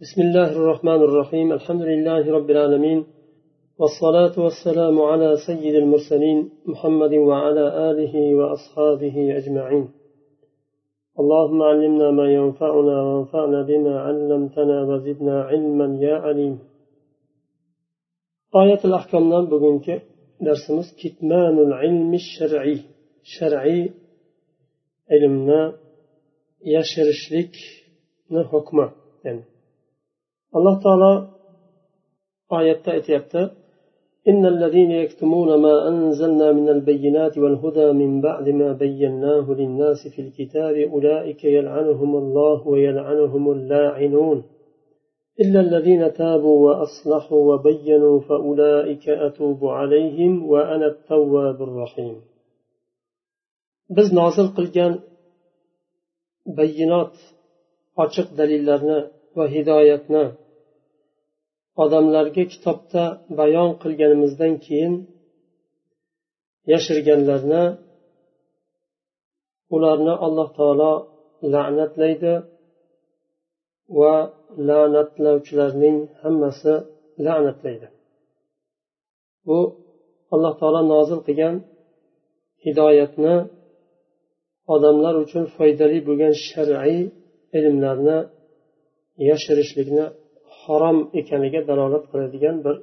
بسم الله الرحمن الرحيم. الحمد لله رب العالمين. والصلاة والسلام على سيد المرسلين محمد وعلى آله وأصحابه أجمعين. اللهم علمنا ما ينفعنا وانفعنا بما علمتنا وزدنا علما يا عليم. آية الأحكام بقولك درسمس كتمان العلم الشرعي. شرعي علمنا يشرشلك حكمه يعني alloh taolo oyatda aytyapti إن الذين يكتمون ما أنزلنا من البينات والهدى من بعد ما بيناه للناس في الكتاب أولئك يلعنهم الله ويلعنهم اللاعنون. إلا الذين تابوا وأصلحوا وبينوا فأولئك أتوب عليهم وأنا التواب الرحيم. biz nozil qilgan bayinot ochiq dalillarni va odamlarga kitobda bayon qilganimizdan keyin yashirganlarni ularni alloh taolo la'natlaydi va la'natlovchilarning hammasi la'natlaydi. Bu alloh taolo nozil qilgan hidoyatni odamlar uchun foydali bo'lgan shar'iy ilmlarni yashirishlikni harom ekaniga dalolat qiladigan bir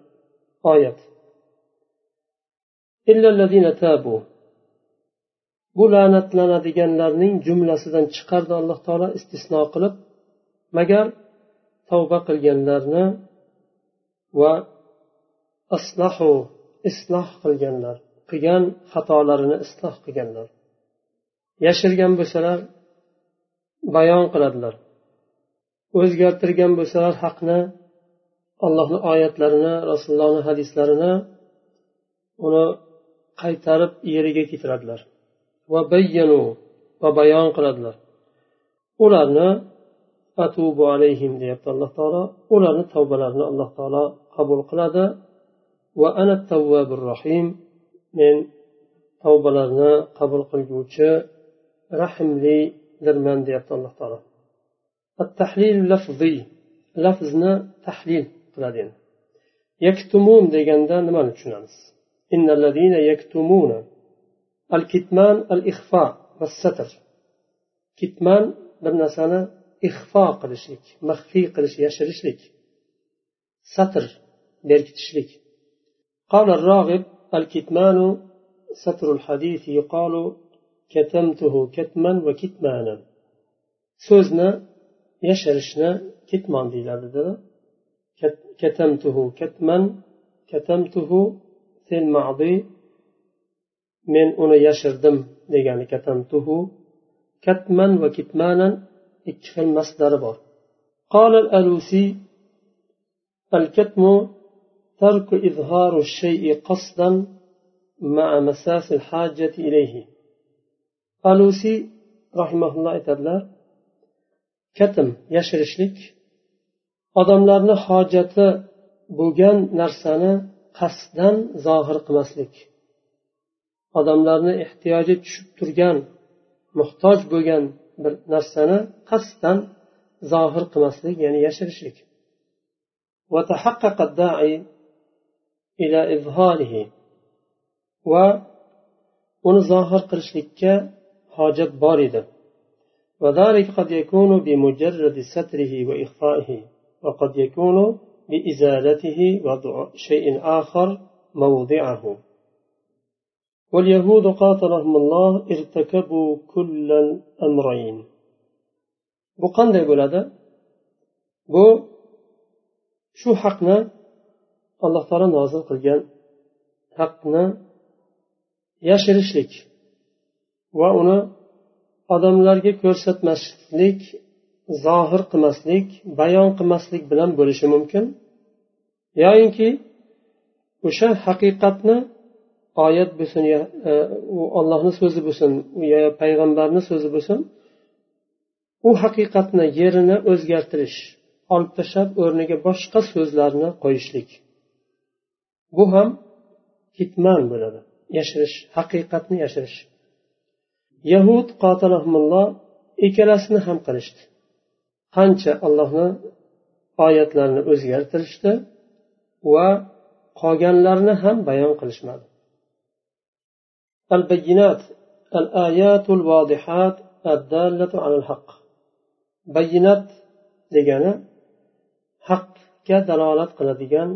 oyat. Bu la'natlanadiganlarning jumlasidan chiqardi alloh taolo istisno qilib magar tavba qilganlarni va aslahu isloh qilganlar qilgan xatolarini isloh qilganlar. Yashirgan bo'lsalar bayon qiladilar. O'zgartirgan bo'lsalar haqni allohni oyatlarini rasulullohni hadislarini uni qaytarib yeriga keltiradilar. Va bayyanu va bayon qiladilar. Ularni atubu alayhim deyapti alloh taolo. Ularni tavbalarini alloh taolo qabul qiladi. Va ana tavvabur rohim. Men tavbalarni qabul qilguvchi rahmlidirman deyapti alloh taolo. التحليل اللفظي لفظنا تحليل قلدين يكتمون ديجندا نمان تشنانس إن الذين يكتمون الكتمان الإخفاء والستر. كتمان بمنا سنة إخفاء قلشلك مخفي قلش يشرشلك. ستر بيركتشلك. قال الراغب الكتمان ستر الحديث يقال كتمته كتما وكتمانا. سوزنا yashirishni ketmon deyiladi dedi katamtuhu katman katamtuhu fe'l ma'di men uni yashirdim degani katamtuhu katman va kitmanan ikki xil masdari bor قال الألوسي الكتم ترك إظهار الشيء قصدا مع مساس الحاجة إليه ألوسي رحمه الله تعالى katim yashirishlik odamlarni hojati bo'lgan narsani qasddan zohir qilmaslik odamlarni ehtiyoji tushib turgan muhtoj bo'lgan bir narsani qasddan zohir qilmaslik ya'ni yashirishlik. Va uni zohir qilishlikka hojat bor edi. وذلك قد يكون بمجرد ستره وإخفائه وقد يكون بإزالته وضع شيء آخر موضعه. واليهود قاتلهم الله ارتكبوا كل الأمرين. bu qanday bo'ladi bu shu haqni alloh taolo nozil qilgan haqni yashirishlik va uni odamlarga ko'rsatmaslik zohir qilmaslik bayon qilmaslik bilan bo'lishi mumkin. Yoyinki o'sha haqiqatni oyat bo'lsin e, u ollohni so'zi bo'lsin yo payg'ambarni so'zi bo'lsin u haqiqatni yerini o'zgartirish olib tashlab o'rniga boshqa so'zlarni qo'yishlik. Bu ham kitman bo'ladi. Yashirish haqiqatni yashirish. yahud qotilahmulloh ikkalasini ham qilishdi. Qancha allohni oyatlarini o'zgartirishdi va qolganlarni ham bayon qilishmadi. Al bayinat al ayatul vodihat addallatu alal haq bayinat degani haqqa dalolat qiladigan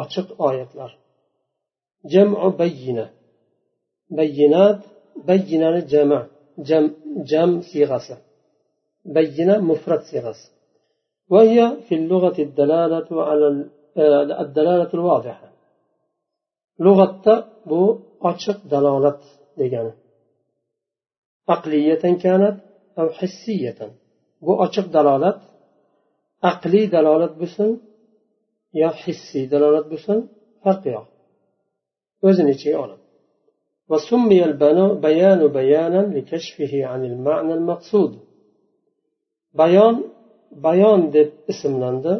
ochiq oyatlar. Jamu bayyina. Bayinat بينة جمع جم جم صيغة بينة مفرد صيغة وهي في اللغة الدلالة على آه، الدلالة الواضحة. لغة بو أشق دلالة ديجانة عقلية كانت أو حسية. بو أشق دلالة aqliy dalolat بسن يا hissiy dalolat بسن farqi yo'q o'zini ichiga oladi وسمي البيان بيانا لكشفه عن المعنى المقصود. بيان bayon deb ismlandi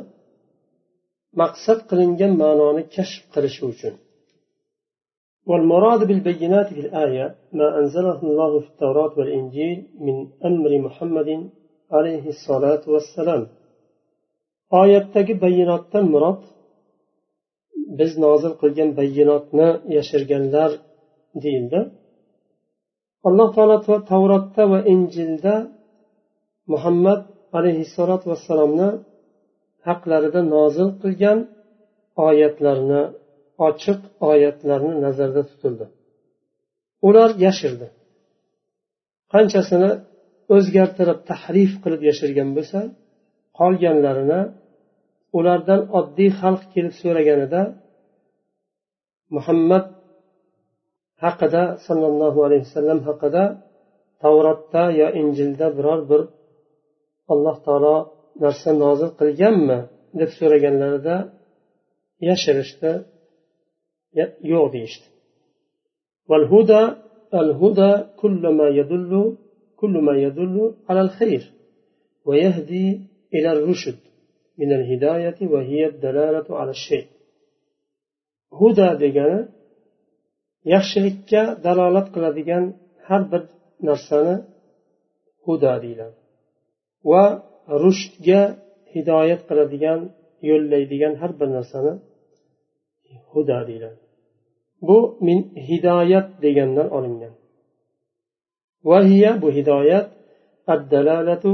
maqsad qilingan ma'noni kashf qilishi uchun والمراد بالبينات في الآية ما أنزله الله في التوراة والإنجيل من أمر محمد عليه الصلاة والسلام. oyatdagi bayinotdan murod biz nozil qilgan bayinotni yashirganlar deyildi. Alloh taolo tavrotda va injilda muhammad alayhissalotu vassalomni haqlarida nozil qilgan oyatlarni ochiq oyatlarni nazarda tutildi. Ular yashirdi. Qanchasini o'zgartirib tahrif qilib yashirgan bo'lsa qolganlarini ulardan oddiy xalq kelib so'raganida muhammad haqida sollallohu alayhi vasallam haqida tavrotda yo injilda biror bir alloh taolo narsa nozil qilganmi deb so'raganlarida yashirishdi yo'q deyishdi والهدى الهدى كل ما يدل كل ما يدل على الخير ويهدي إلى الرشد من الهداية وهي الدلالة على الشيء هدى degani yaxshilikka dalolat qiladigan har bir narsani huda deyiladi va rushdga hidoyat qiladigan yo'llaydigan har bir narsani huda deyiladi bu min hidoyat degandan olingan vahiya bu hidoyat addalalatu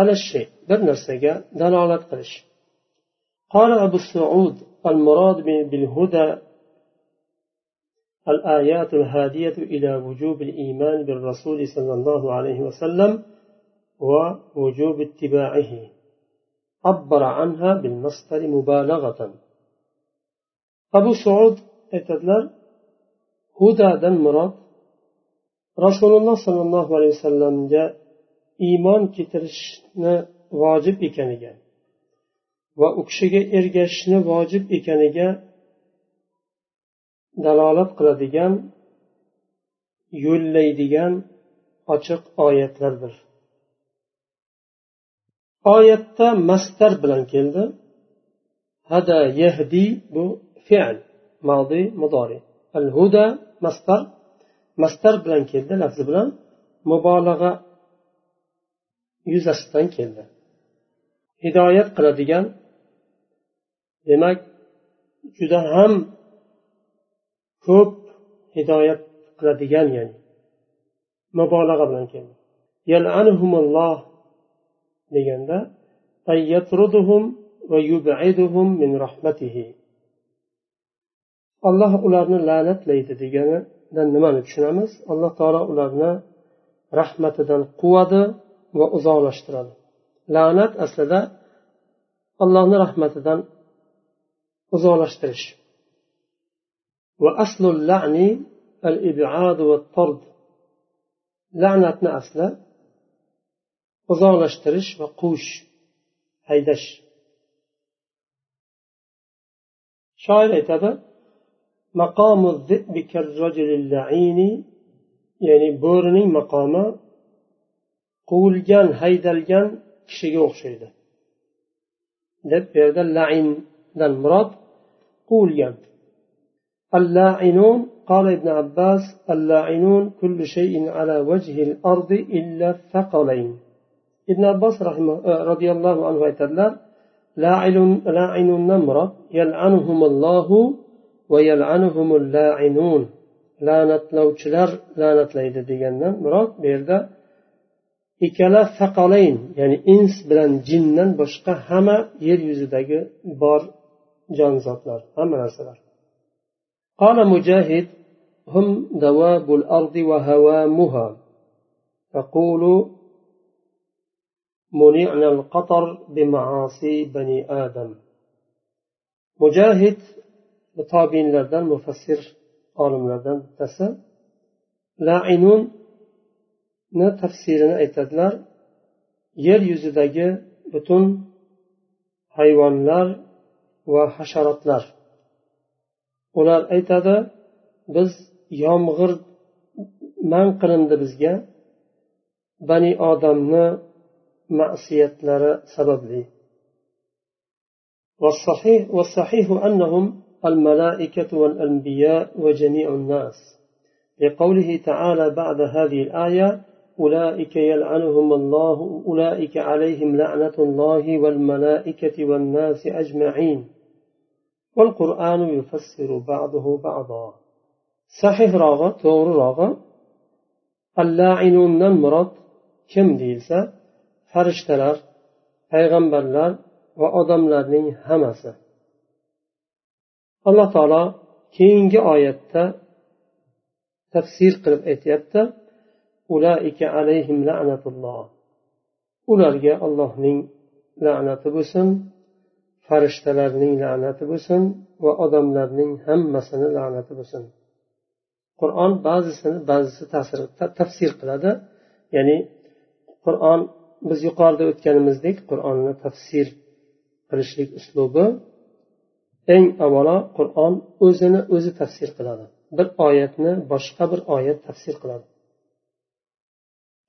ala shay bir narsaga dalolat qilish قال أبو السعود المراد بالهدى الآيات الهادية إلى وجوب الإيمان بالرسول صلى الله عليه وسلم ووجوب اتباعه. عبر عنها بالمصدر مبالغة. أبو سعود اتدلر هدى دمرت رسول الله صلى الله عليه وسلم جاء إيمان كترشنا واجب إكانيا وأكشغ إرجشنا واجب إكانيا dalolat qiladigan yo'llaydigan ochiq oyatlardir. Oyatda mastar bilan keldi. Hada yahdi bu fe'l modi mudori. Al huda mastar mastar bilan keldi lafzi bilan mubolag'a yuzasidan keldi. Hidoyat qiladigan demak juda ham ko'p hidoyat qiladigan ya'ni mubolag'a bilan keldi. Deganda alloh ularni la'natlaydi deganidan nimani tushunamiz? Alloh taolo ularni rahmatidan quvadi va uzoqlashtiradi. La'nat aslida allohni rahmatidan uzoqlashtirish. وأصل اللعن الإبعاد والطرد la'natni asli uzoqlashtirish va quvish haydash shoir aytadi ya'ni bo'rining maqomi quvilgan haydalgan kishiga o'xshaydi deb bu yerda laindan murod quvilgan اللاعنون قال ابن عباس اللاعنون كل شيء على وجه الأرض إلا الثقلين ibn abbos roziyallohu anhu aytadilar la'inundan murod yal'anuhumullohu va yal'anuhumul la'inun la'natlovchilar la'natlaydi degandan murod bu yerda ikkala faqolayn ya'ni ins bilan jindan boshqa hamma yer yuzidagi bor jonzotlar hamma narsalar قال مجاهد هم دواب الأرض وهوامها. يقول منعنا القطر بمعاصي بني آدم. مجاهد بطابين لدن مفسر عالم لدن تسا لاعنون نا تفسيرنا يل yer yuzidagi حيوان لار va لار ular aytadi biz yomg'ir man qilindi bizga bani odamni ma'siyatlari sababli. والصحيح, والصحيح أنهم الملائكة والأنبياء وجميع الناس لقوله تعالى بعد هذه الآية أولئك يلعنهم الله أولئك عليهم لعنة الله والملائكة والناس أجمعين والقرآن يفسر بعضه بعضا صحيح راغة توغر راغة اللاعنون المراد kim deyilsa farishtalar payg'ambarlar va odamlarning hammasi alloh taolo keyingi oyatda tafsir qilib aytyapti ularga allohning la'nati bo'lsin farishtalarning la'nati bo'lsin va odamlarning hammasini la'nati bo'lsin. Qur'on ba'zisini ba'zisi ta'sir tafsir qiladi. Ya'ni qur'on biz yuqorida o'tganimizdek qur'onni tafsir qilishlik uslubi eng avvalo qur'on o'zini o'zi tafsir qiladi. Bir oyatni boshqa bir oyat tafsir qiladi.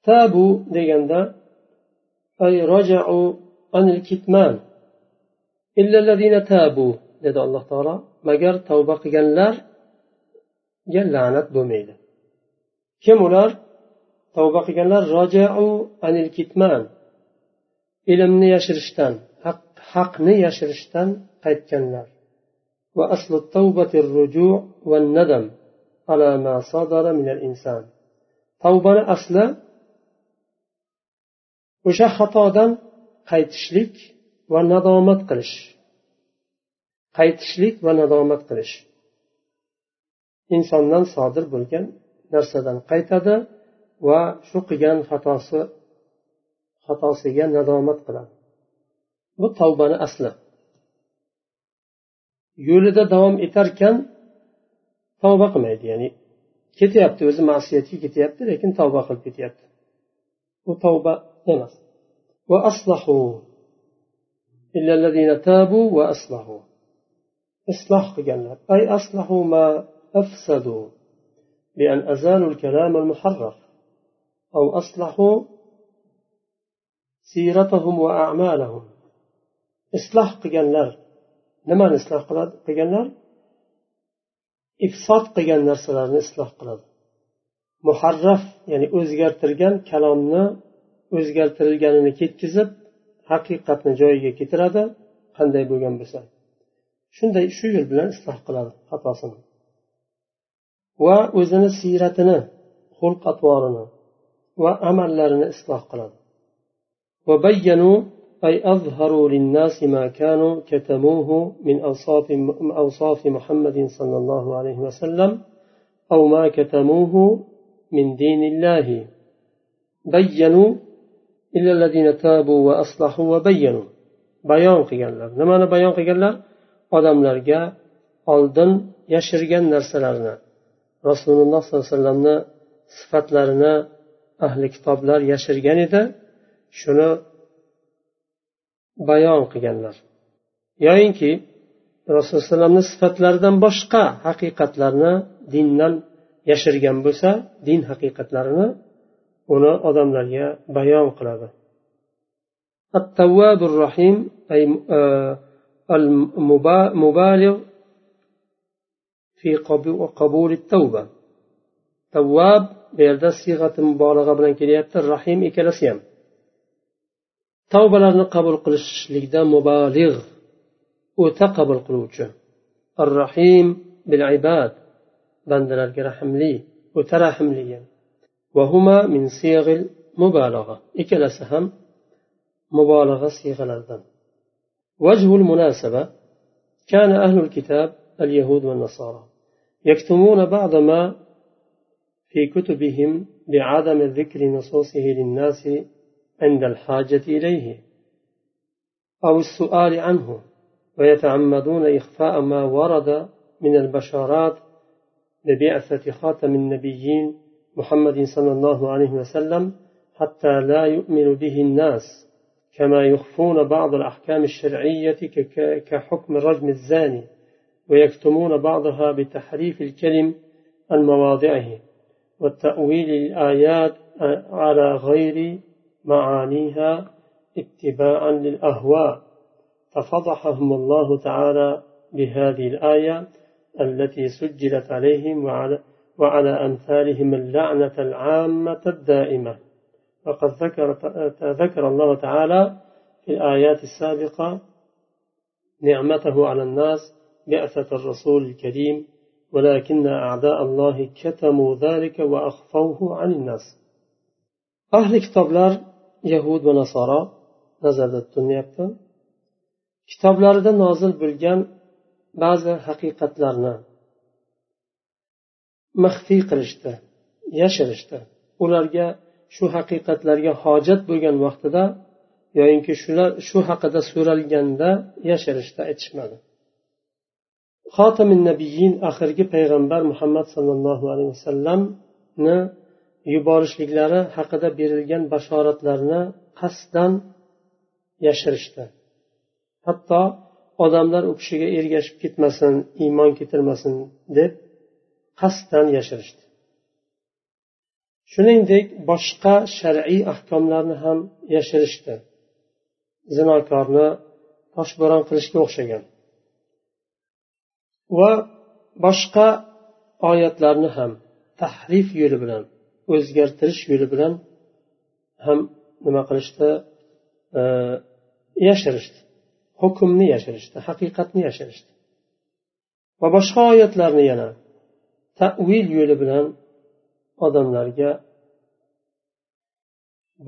Tabu deganda ay rojau anil kitman. tabu dedi alloh taolo. Magar tavba qilganlarga la'nat bo'lmaydi. Kim ular? Tavba qilganlar rojau anil kitman ilmni yashirishdan haqni yashirishdan qaytganlar. Va aslu tavbati ruju va nadam ala ma sadara minal inson tavbani asli o'sha xatodan qaytishlik va nadomat qilish. Qaytishlik va nadomat qilish. Insondan sodir bo'lgan narsadan qaytadi va shu qilgan xatosi xatosiga nadomat qiladi. Bu tavbani asli. Yo'lida davom etarkan tavba qilmaydi ya'ni ketyapti o'zi ma'siyatga ketyapti lekin tavba qilib ketyapti. Bu tavba emas. Va aslahu إلا الذين تابوا وأصلحوا. إصلاح قيلنا أي أصلحوا ما أفسدوا بأن أزالوا الكلام المحرف أو أصلحوا سيرتهم وأعمالهم. إصلاح قيلنا لما نصلح قيلنا إفساد قيلنا سلام إصلاح قيلنا محرف يعني أزجر ترجم كلامنا أزجر ترجم haqiqatni joyiga keltiradi qanday bo'lgan bo'lsa shunday shu yo'l bilan isloh qiladi xatosini va o'zini siyratini xulq atvorini va amallarini isloh qiladi أي أظهروا للناس ما كانوا كتموه من أوصاف, أوصاف محمد صلى الله عليه وسلم أو ما كتموه من دين الله بينوا bayon qilganlar. Nimani bayon qilganlar? Odamlarga oldin yashirgan narsalarni rasululloh sollallohu alayhi vasallamni sifatlarini ahli kitoblar yashirgan edi. Shuni bayon qilganlar. Yoyinki rasululloh alayhi sifatlaridan boshqa haqiqatlarni dindan yashirgan bo'lsa din haqiqatlarini uni odamlarga bayon qiladi التواب الرحيم أي المبالغ في قبول التوبة تواب siyg'ati mubolag'a bilan kelyapti rahim ikkalasi ham tavbalarni qabul qilishlikda mubolig' o'ta qabul qiluvchi ar rahim bil ibad bandalarga rahmli o'ta rahmli وهما من صيغ المبالغة. ikkalasi ham mubolag'a siyg'alaridan وجه المناسبة كان أهل الكتاب اليهود والنصارى يكتمون بعض ما في كتبهم بعدم ذكر نصوصه للناس عند الحاجة إليه أو السؤال عنه ويتعمدون إخفاء ما ورد من البشارات ببعثة خاتم النبيين محمد صلى الله عليه وسلم حتى لا يؤمن به الناس كما يخفون بعض الأحكام الشرعية كحكم الرجم الزاني ويكتمون بعضها بتحريف الكلم عن مواضعه والتأويل الآيات على غير معانيها اتباعا للأهواء. ففضحهم الله تعالى بهذه الآية التي سجلت عليهم وعلى, وعلى أمثالهم اللعنة العامة الدائمة. وقد ذكر, ذكر الله تعالى في الآيات السابقة نعمته على الناس بعثة الرسول الكريم ولكن أعداء الله كتموا ذلك وأخفوه عن الناس. أهل كتابلار يهود ونصارى nazarda tutilyapti kitoblarida nozil bo'lgan ba'zi haqiqatlarni maxfiy qilishdi yashirishdi. Ularga shu haqiqatlarga hojat bo'lgan vaqtida yoyinki shular shu haqida so'ralganda yashirishdi aytishmadi. Xotimin nabiyin oxirgi payg'ambar muhammad sollallohu alayhi vasallamni yuborishliklari haqida berilgan bashoratlarni qasddan yashirishdi. Hatto odamlar u kishiga ergashib ketmasin iymon keltirmasin deb qasddan yashirishdi. Shuningdek boshqa shar'iy ahkomlarni ham yashirishdi. Zinokorni toshbo'ron qilishga o'xshagan. Va boshqa oyatlarni ham tahrif yo'li bilan o'zgartirish yo'li bilan ham nima qilishdi? E, yashirishdi. Hukmni yashirishdi haqiqatni yashirishdi. Va boshqa oyatlarni yana tavil yo'li bilan odamlarga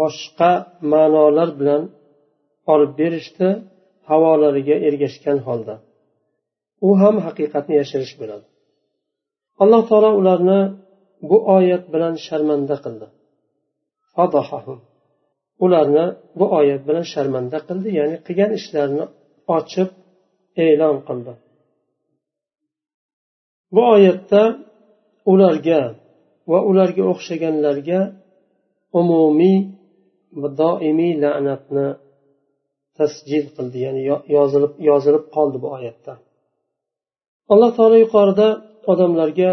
boshqa ma'nolar bilan olib berishdi havolariga ergashgan holda u ham haqiqatni yashirish bo'ladi. Alloh taolo ularni bu oyat bilan sharmanda qildi. Ularni bu oyat bilan sharmanda qildi ya'ni qilgan ishlarini ochib e'lon qildi. Bu oyatda ularga va ularga o'xshaganlarga umumiy va doimiy la'natni tasjil qildi ya'ni yozilib yozilib qoldi bu oyatda. Alloh taolo yuqorida odamlarga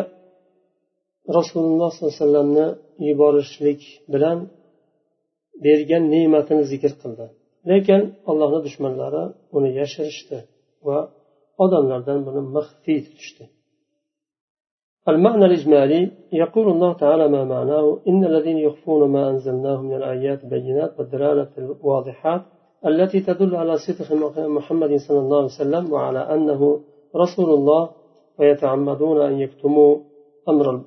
rasululloh sollallohu alayhi vasallamni yuborishlik bilan bergan ne'matini zikr qildi. Lekin allohni dushmanlari uni yashirishdi va odamlardan buni maxfiy tutishdi. المعنى الإجمالي يقول الله تعالى ما معناه إن الذين يخفون ما أنزلناه من الآيات البينات والدلالة الواضحات التي تدل على صدق محمد صلى الله عليه وسلم وعلى أنه رسول الله ويتعمدون أن يكتموا أمر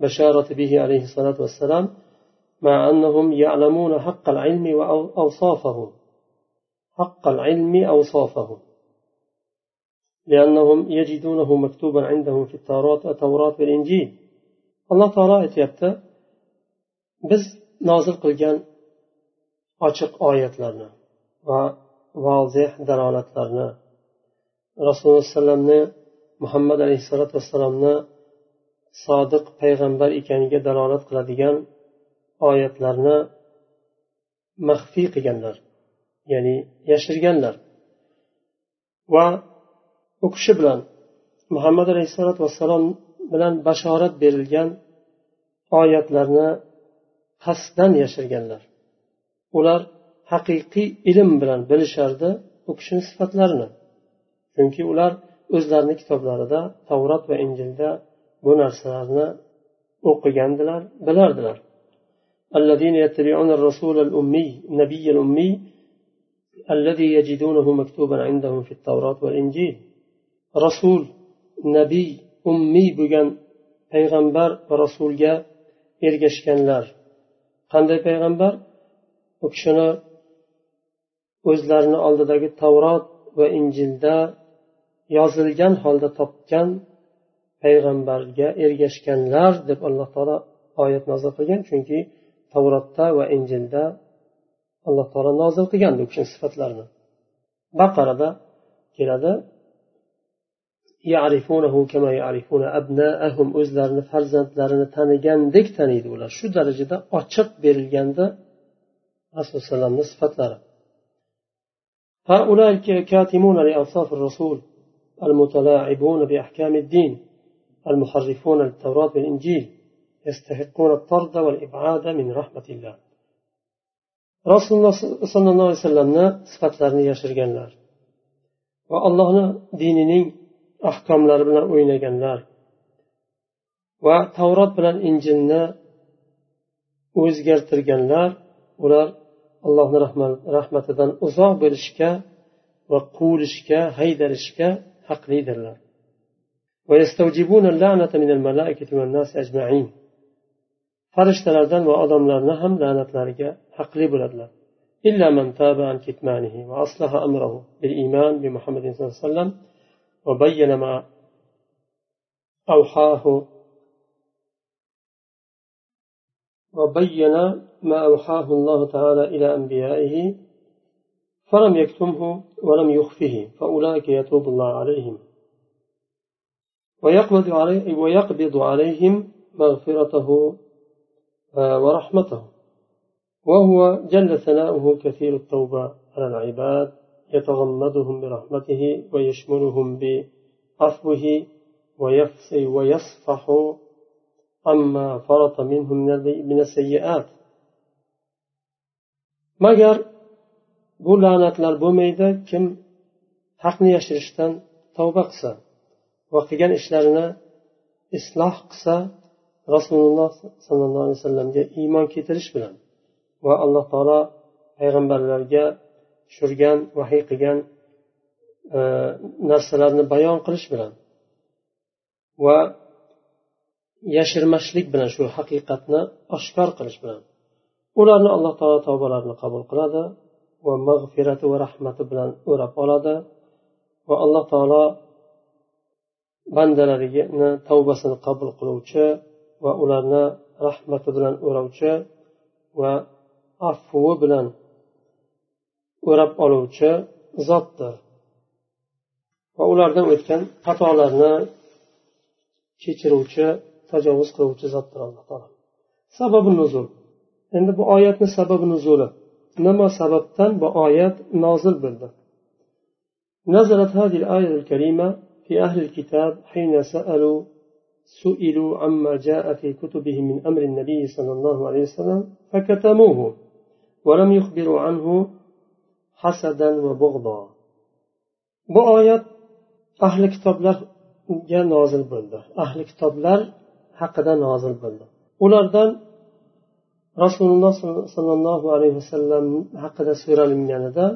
البشارة به عليه الصلاة والسلام مع أنهم يعلمون حق العلم وأوصافه حق العلم أوصافه لأنهم يجدونه مكتوبا عندهم في التوراة التوراة والإنجيل الله تعالى aytyapti biz nozil qilgan ochiq oyatlarni va vozih dalolatlarni rasululloh alayhi vasallamni muhammad alayhissalotu vassalomni sodiq payg'ambar ekaniga dalolat qiladigan oyatlarni maxfiy qilganlar ya'ni yashirganlar va u kishi bilan muhammad alayhissalotu vassalom bilan bashorat berilgan oyatlarni qasddan yashirganlar ular haqiqiy ilm bilan bilishardi u kishini sifatlarini chunki ular o'zlarini kitoblarida tavrot va injilda bu narsalarni o'qigandilar bilardilar الذين يتبعون الرسول الأمي النبي الأمي الذي يجدونه مكتوبا عندهم في التوراة والإنجيل rasul nabiy ummiy bo'lgan payg'ambar va rasulga ergashganlar. Qanday payg'ambar? U kishini o'zlarini oldidagi tavrot va injilda yozilgan holda topgan payg'ambarga ergashganlar deb alloh taolo oyat nozil qilgan. Chunki tavrotda va injilda alloh taolo nozil qilgan u kishini sifatlarini. Baqarada keladi. o'zlarini farzandlarini tanigandek taniydi ular shu darajada ochiq berilganda rasululloh alayhivasallamni sifatlari هؤلاء الكاتمون لأوصاف الرسول المتلاعبون بأحكام الدين المحرفون للتوراة والإنجيل يستحقون الطرد والإبعاد من رحمة الله rasululloh sollallohu alayhi vasallamni sifatlarini yashirganlar va allohni dinining ahkomlari bilan o'ynaganlar va tavrot bilan injilni o'zgartirganlar ular allohni rahmatidan uzoq bo'lishga va quvilishga haydalishga haqlidirlar farishtalardan va odamlarni ham la'natlariga haqli bo'ladilar إلا من تاب عن كتمانه وأصلح أمره بالإيمان بمحمد صلى الله عليه وسلم وبين ما أوحاه. وبين ما أوحاه الله تعالى إلى أنبيائه فلم يكتمه ولم يخفه فأولئك يتوب الله عليهم. ويقبض, عليه ويقبض عليهم مغفرته ورحمته. وهو جل ثناؤه كثير التوبة على العباد. يتغمدهم برحمته ويشملهم بعفوه ويصفح عما فرط منهم من السيئات magar bu la'natlar bo'lmaydi kim haqni yashirishdan tavba qilsa va qilgan ishlarini isloh qilsa rasululloh sollallohu alayhi vasallamga iymon keltirish bilan va alloh taolo payg'ambarlarga tushirgan vahiy qilgan e, narsalarni bayon qilish bilan va yashirmaslik bilan shu haqiqatni oshkor qilish bilan ularni alloh taolo tavbalarini qabul qiladi va mag'firati va rahmati bilan o'rab oladi va alloh taolo bandalarini tavbasini qabul qiluvchi va ularni rahmati bilan o'rovchi va afvi bilan o'rab oluvchi zotdir va ulardan o'tgan xatolarni kechiruvchi tajovuz qiluvchi zotdir alloh taolo sababi nuzul endi bu oyatni sababi nuzuli nima sababdan bu oyat nozil bo'ldi نزلت هذه الآية الكريمة في أهل الكتاب حين سألوا سئلوا عما جاء في كتبهم من أمر النبي صلى الله عليه وسلم فكتموه ولم يخبروا عنه hasadan va bug'do. Bu oyat ahli kitoblarga nozil bo'ldi. Ahli kitoblar haqida nozil bo'ldi. Ulardan rasululloh sollallohu alayhi vasallam haqida so'ralinganida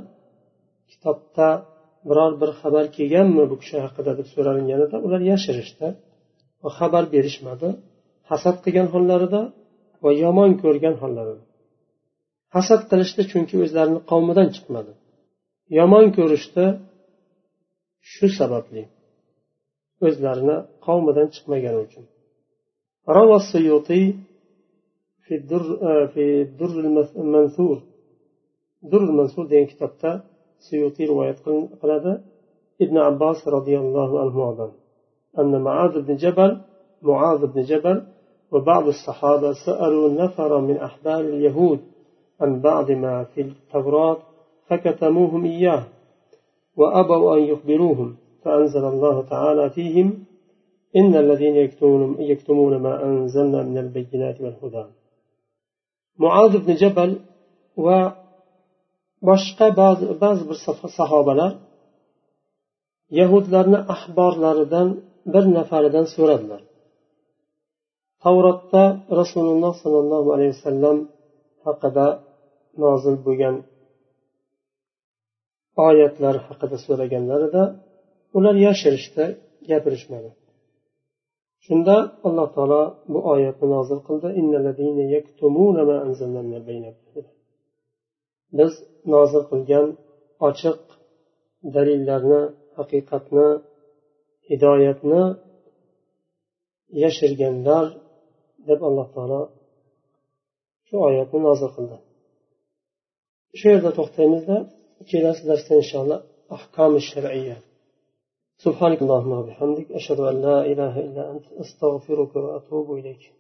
kitobda biror bir xabar kelganmi bu kishi haqida deb so'ralinganida ular yashirishdi va xabar berishmadi. Hasad qilgan hollarida va yomon ko'rgan hollarida. hasad qilishdi chunki o'zlarini qavmidan chiqmadi yomon ko'rishdi shu sababli o'zlarini qavmidan chiqmagani uchun روى السيوطي في الدر في الدر المنثور در المنثور دين كتابته سيوطي رواية قلادة ابن عباس رضي الله عنه أن معاذ بن جبل معاذ بن جبل وبعض الصحابة سألوا نفر من أحبار اليهود عن بعض ما في التوراة فكتموهم إياه وأبوا أن يخبروهم فأنزل الله تعالى فيهم إن الذين يكتمون, ما أنزلنا من البينات والهدى. معاذ بن جبل وboshqa ba'zi ba'zi bir sahobalar yahudlarni ahborlaridan bir nafaridan so'radilar. Tavrotda rasululloh sollallohu alayhi vasallam haqida nozil bo'lgan oyatlar haqida so'raganlarida ular yashirishdi gapirishmadi. Shunda alloh taolo bu oyatni nozil qildi. Biz nozil qilgan ochiq dalillarni haqiqatni hidoyatni yashirganlar deb alloh taolo shu oyatni nozil qildi shu yerda to'xtaymizda kelasi darsda inshaalloh ahkom shar'iya سبحانك اللهم وبحمدك أشهد أن لا إله إلا أنت أستغفرك وأتوب إليك